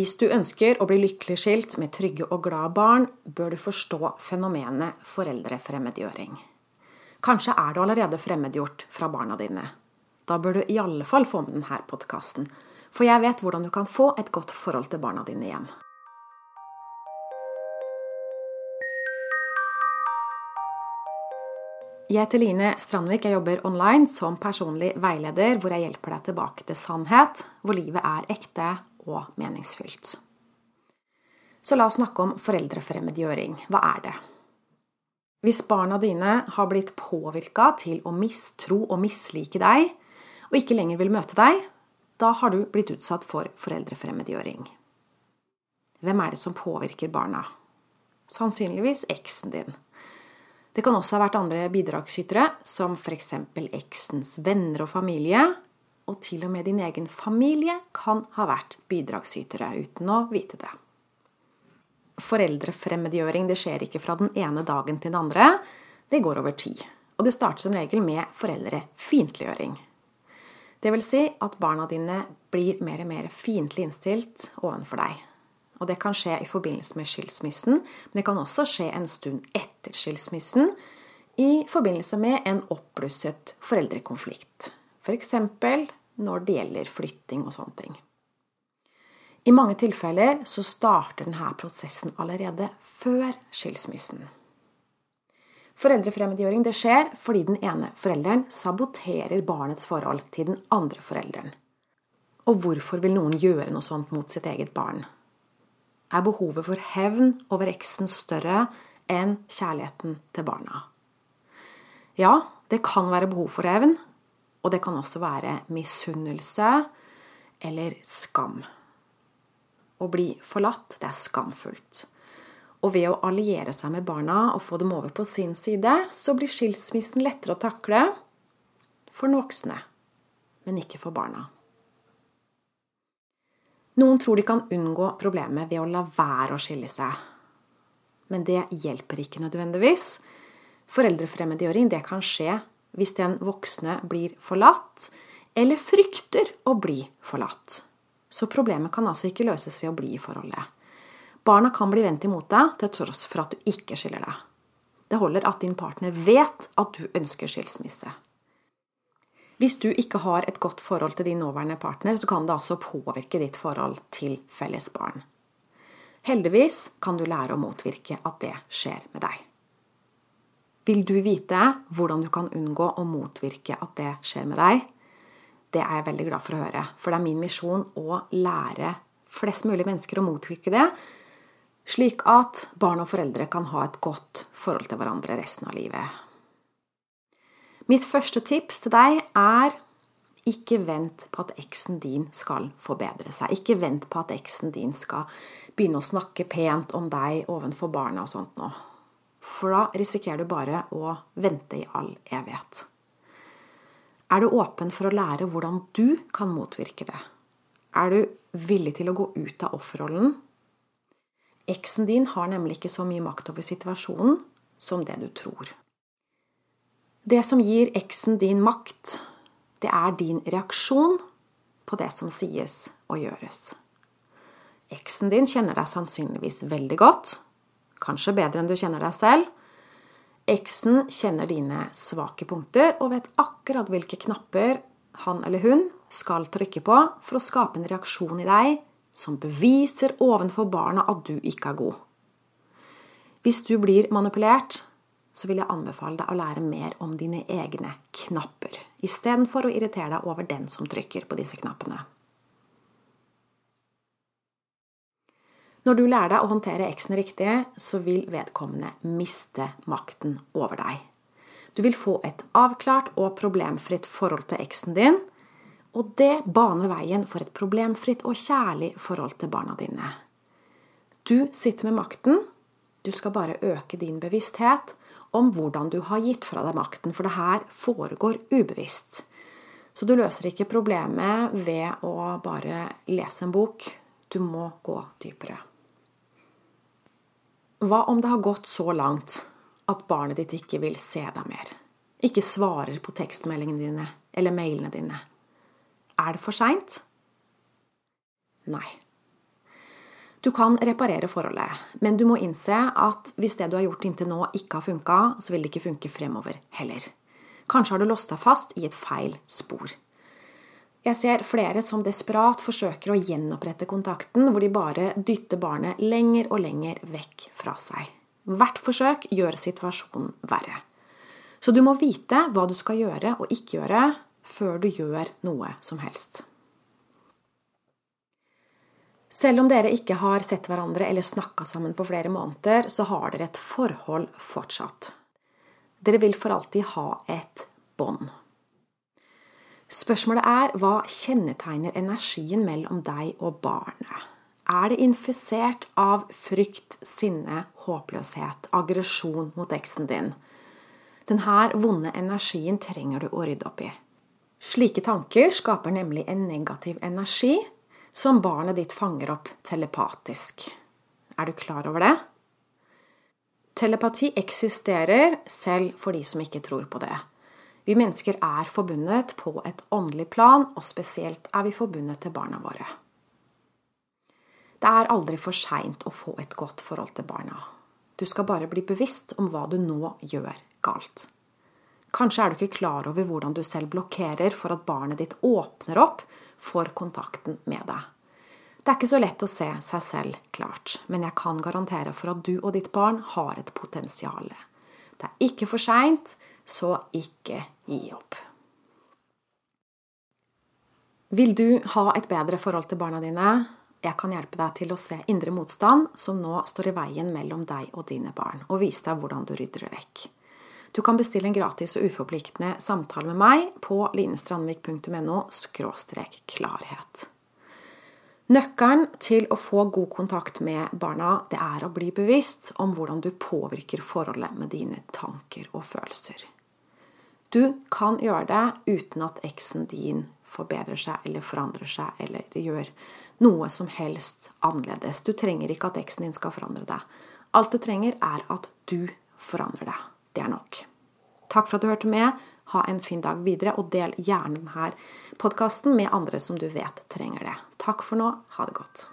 Hvis du ønsker å bli lykkelig skilt med trygge og glade barn, bør du forstå fenomenet foreldrefremmedgjøring. Kanskje er du allerede fremmedgjort fra barna dine. Da bør du i alle fall få med denne podkasten, for jeg vet hvordan du kan få et godt forhold til barna dine igjen. Jeg heter Line Strandvik. Jeg jobber online som personlig veileder, hvor jeg hjelper deg tilbake til sannhet, hvor livet er ekte og meningsfylt. Så la oss snakke om foreldrefremmedgjøring. Hva er det? Hvis barna dine har blitt påvirka til å mistro og mislike deg, og ikke lenger vil møte deg, da har du blitt utsatt for foreldrefremmedgjøring. Hvem er det som påvirker barna? Sannsynligvis eksen din. Det kan også ha vært andre bidragsytere, som f.eks. eksens venner og familie. Og til og med din egen familie kan ha vært bidragsytere uten å vite det. Foreldrefremmedgjøring det skjer ikke fra den ene dagen til den andre. Det går over tid. Og det starter som regel med foreldrefiendtliggjøring. Vil si at barna dine blir mer og mer fiendtlig innstilt overfor deg. Og det kan skje i forbindelse med skilsmissen, men det kan også skje en stund etter skilsmissen i forbindelse med en oppblusset foreldrekonflikt. F.eks. når det gjelder flytting og sånne ting. I mange tilfeller så starter denne prosessen allerede før skilsmissen. Foreldrefremmedgjøring det skjer fordi den ene forelderen saboterer barnets forhold til den andre forelderen. Og hvorfor vil noen gjøre noe sånt mot sitt eget barn? er behovet for hevn over eksen større enn kjærligheten til barna. Ja, det kan være behov for hevn, og det kan også være misunnelse eller skam. Å bli forlatt, det er skamfullt. Og ved å alliere seg med barna og få dem over på sin side, så blir skilsmissen lettere å takle for den voksne, men ikke for barna. Noen tror de kan unngå problemet ved å la være å skille seg. Men det hjelper ikke nødvendigvis. Foreldrefremmedgjøring det kan skje hvis den voksne blir forlatt, eller frykter å bli forlatt. Så problemet kan altså ikke løses ved å bli i forholdet. Barna kan bli vendt imot deg til tross for at du ikke skiller deg. Det holder at din partner vet at du ønsker skilsmisse. Hvis du ikke har et godt forhold til din nåværende partner, så kan det altså påvirke ditt forhold til felles barn. Heldigvis kan du lære å motvirke at det skjer med deg. Vil du vite hvordan du kan unngå å motvirke at det skjer med deg? Det er jeg veldig glad for å høre, for det er min misjon å lære flest mulig mennesker å motvirke det, slik at barn og foreldre kan ha et godt forhold til hverandre resten av livet. Mitt første tips til deg er ikke vent på at eksen din skal forbedre seg. Ikke vent på at eksen din skal begynne å snakke pent om deg ovenfor barna og sånt noe. For da risikerer du bare å vente i all evighet. Er du åpen for å lære hvordan du kan motvirke det? Er du villig til å gå ut av offerrollen? Eksen din har nemlig ikke så mye makt over situasjonen som det du tror. Det som gir eksen din makt, det er din reaksjon på det som sies og gjøres. Eksen din kjenner deg sannsynligvis veldig godt, kanskje bedre enn du kjenner deg selv. Eksen kjenner dine svake punkter og vet akkurat hvilke knapper han eller hun skal trykke på for å skape en reaksjon i deg som beviser ovenfor barna at du ikke er god. Hvis du blir manipulert, så vil jeg anbefale deg å lære mer om dine egne knapper, istedenfor å irritere deg over den som trykker på disse knappene. Når du lærer deg å håndtere eksen riktig, så vil vedkommende miste makten over deg. Du vil få et avklart og problemfritt forhold til eksen din, og det baner veien for et problemfritt og kjærlig forhold til barna dine. Du sitter med makten, du skal bare øke din bevissthet om hvordan du har gitt fra deg makten, for det her foregår ubevisst. Så du løser ikke problemet ved å bare lese en bok. Du må gå dypere. Hva om det har gått så langt at barnet ditt ikke vil se deg mer? Ikke svarer på tekstmeldingene dine eller mailene dine? Er det for seint? Nei. Du kan reparere forholdet, men du må innse at hvis det du har gjort inntil nå, ikke har funka, så vil det ikke funke fremover heller. Kanskje har du låst deg fast i et feil spor. Jeg ser flere som desperat forsøker å gjenopprette kontakten, hvor de bare dytter barnet lenger og lenger vekk fra seg. Hvert forsøk gjør situasjonen verre. Så du må vite hva du skal gjøre og ikke gjøre før du gjør noe som helst. Selv om dere ikke har sett hverandre eller snakka sammen på flere måneder, så har dere et forhold fortsatt. Dere vil for alltid ha et bånd. Spørsmålet er hva kjennetegner energien mellom deg og barnet? Er det infisert av frykt, sinne, håpløshet, aggresjon mot eksen din? Denne vonde energien trenger du å rydde opp i. Slike tanker skaper nemlig en negativ energi som barnet ditt fanger opp telepatisk. Er du klar over det? Telepati eksisterer selv for de som ikke tror på det. Vi mennesker er forbundet på et åndelig plan, og spesielt er vi forbundet til barna våre. Det er aldri for seint å få et godt forhold til barna. Du skal bare bli bevisst om hva du nå gjør galt. Kanskje er du ikke klar over hvordan du selv blokkerer for at barnet ditt åpner opp for kontakten med deg. Det er ikke så lett å se seg selv klart, men jeg kan garantere for at du og ditt barn har et potensial. Det er ikke for seint, så ikke gi opp. Vil du ha et bedre forhold til barna dine? Jeg kan hjelpe deg til å se indre motstand som nå står i veien mellom deg og dine barn, og vise deg hvordan du rydder det vekk. Du kan bestille en gratis og uforpliktende samtale med meg på linestrandvik.no klarhet. Nøkkelen til å få god kontakt med barna, det er å bli bevisst om hvordan du påvirker forholdet med dine tanker og følelser. Du kan gjøre det uten at eksen din forbedrer seg eller forandrer seg eller gjør noe som helst annerledes. Du trenger ikke at eksen din skal forandre deg. Alt du trenger, er at du forandrer deg. Det er nok. Takk for at du hørte med. Ha en fin dag videre, og del gjerne denne podkasten med andre som du vet trenger det. Takk for nå. Ha det godt.